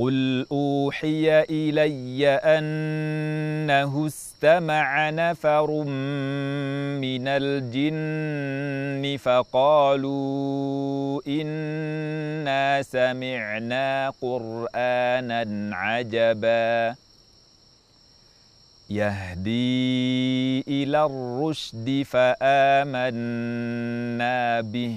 قل أوحي إلي أنه استمع نفر من الجن فقالوا إنا سمعنا قرآنا عجبا يهدي إلى الرشد فآمنا به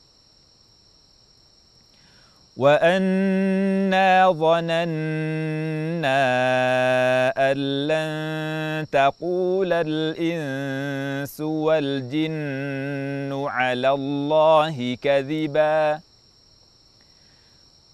وأنا ظننا أن لن تقول الإنس والجن على الله كذبا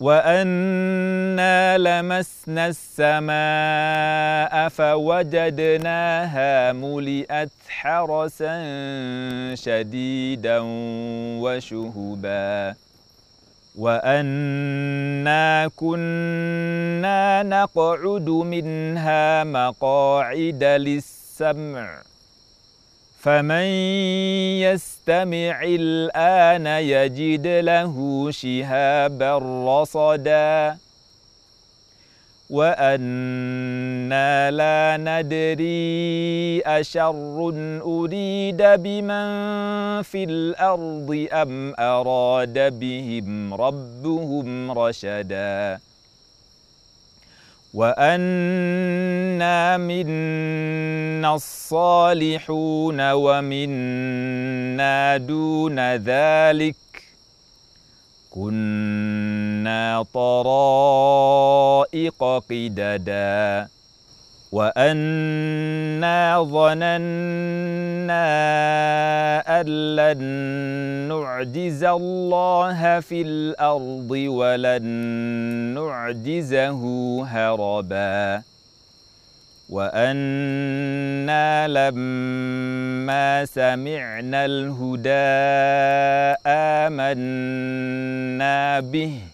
وأنا لمسنا السماء فوجدناها ملئت حرسا شديدا وشهبا وأنا كنا نقعد منها مقاعد للسمع فمن يستمع الآن يجد له شهابا رصدا وأنا لا ندري أشر أريد بمن في الأرض أم أراد بهم ربهم رشدا وأنا منا الصالحون ومنا دون ذلك كنا طرائق قددا وأنا ظننا أن لن نعجز الله في الأرض ولن نعجزه هربا وأنا لما سمعنا الهدى آمنا به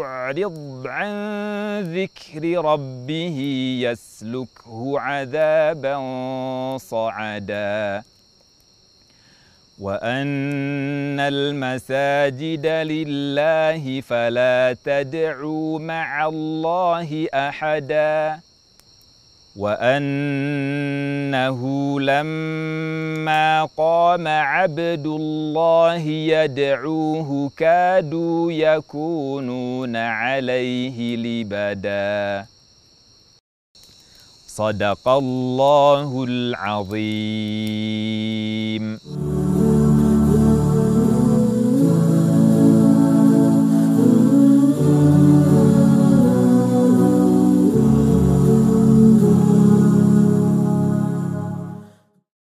يعرض عن ذكر ربه يسلكه عذابا صعدا. وأن المساجد لله فلا تدعوا مع الله أحدا. وأنه لما قام عبد الله يدعوه كادوا يكونون عليه لبدا. صدق الله العظيم.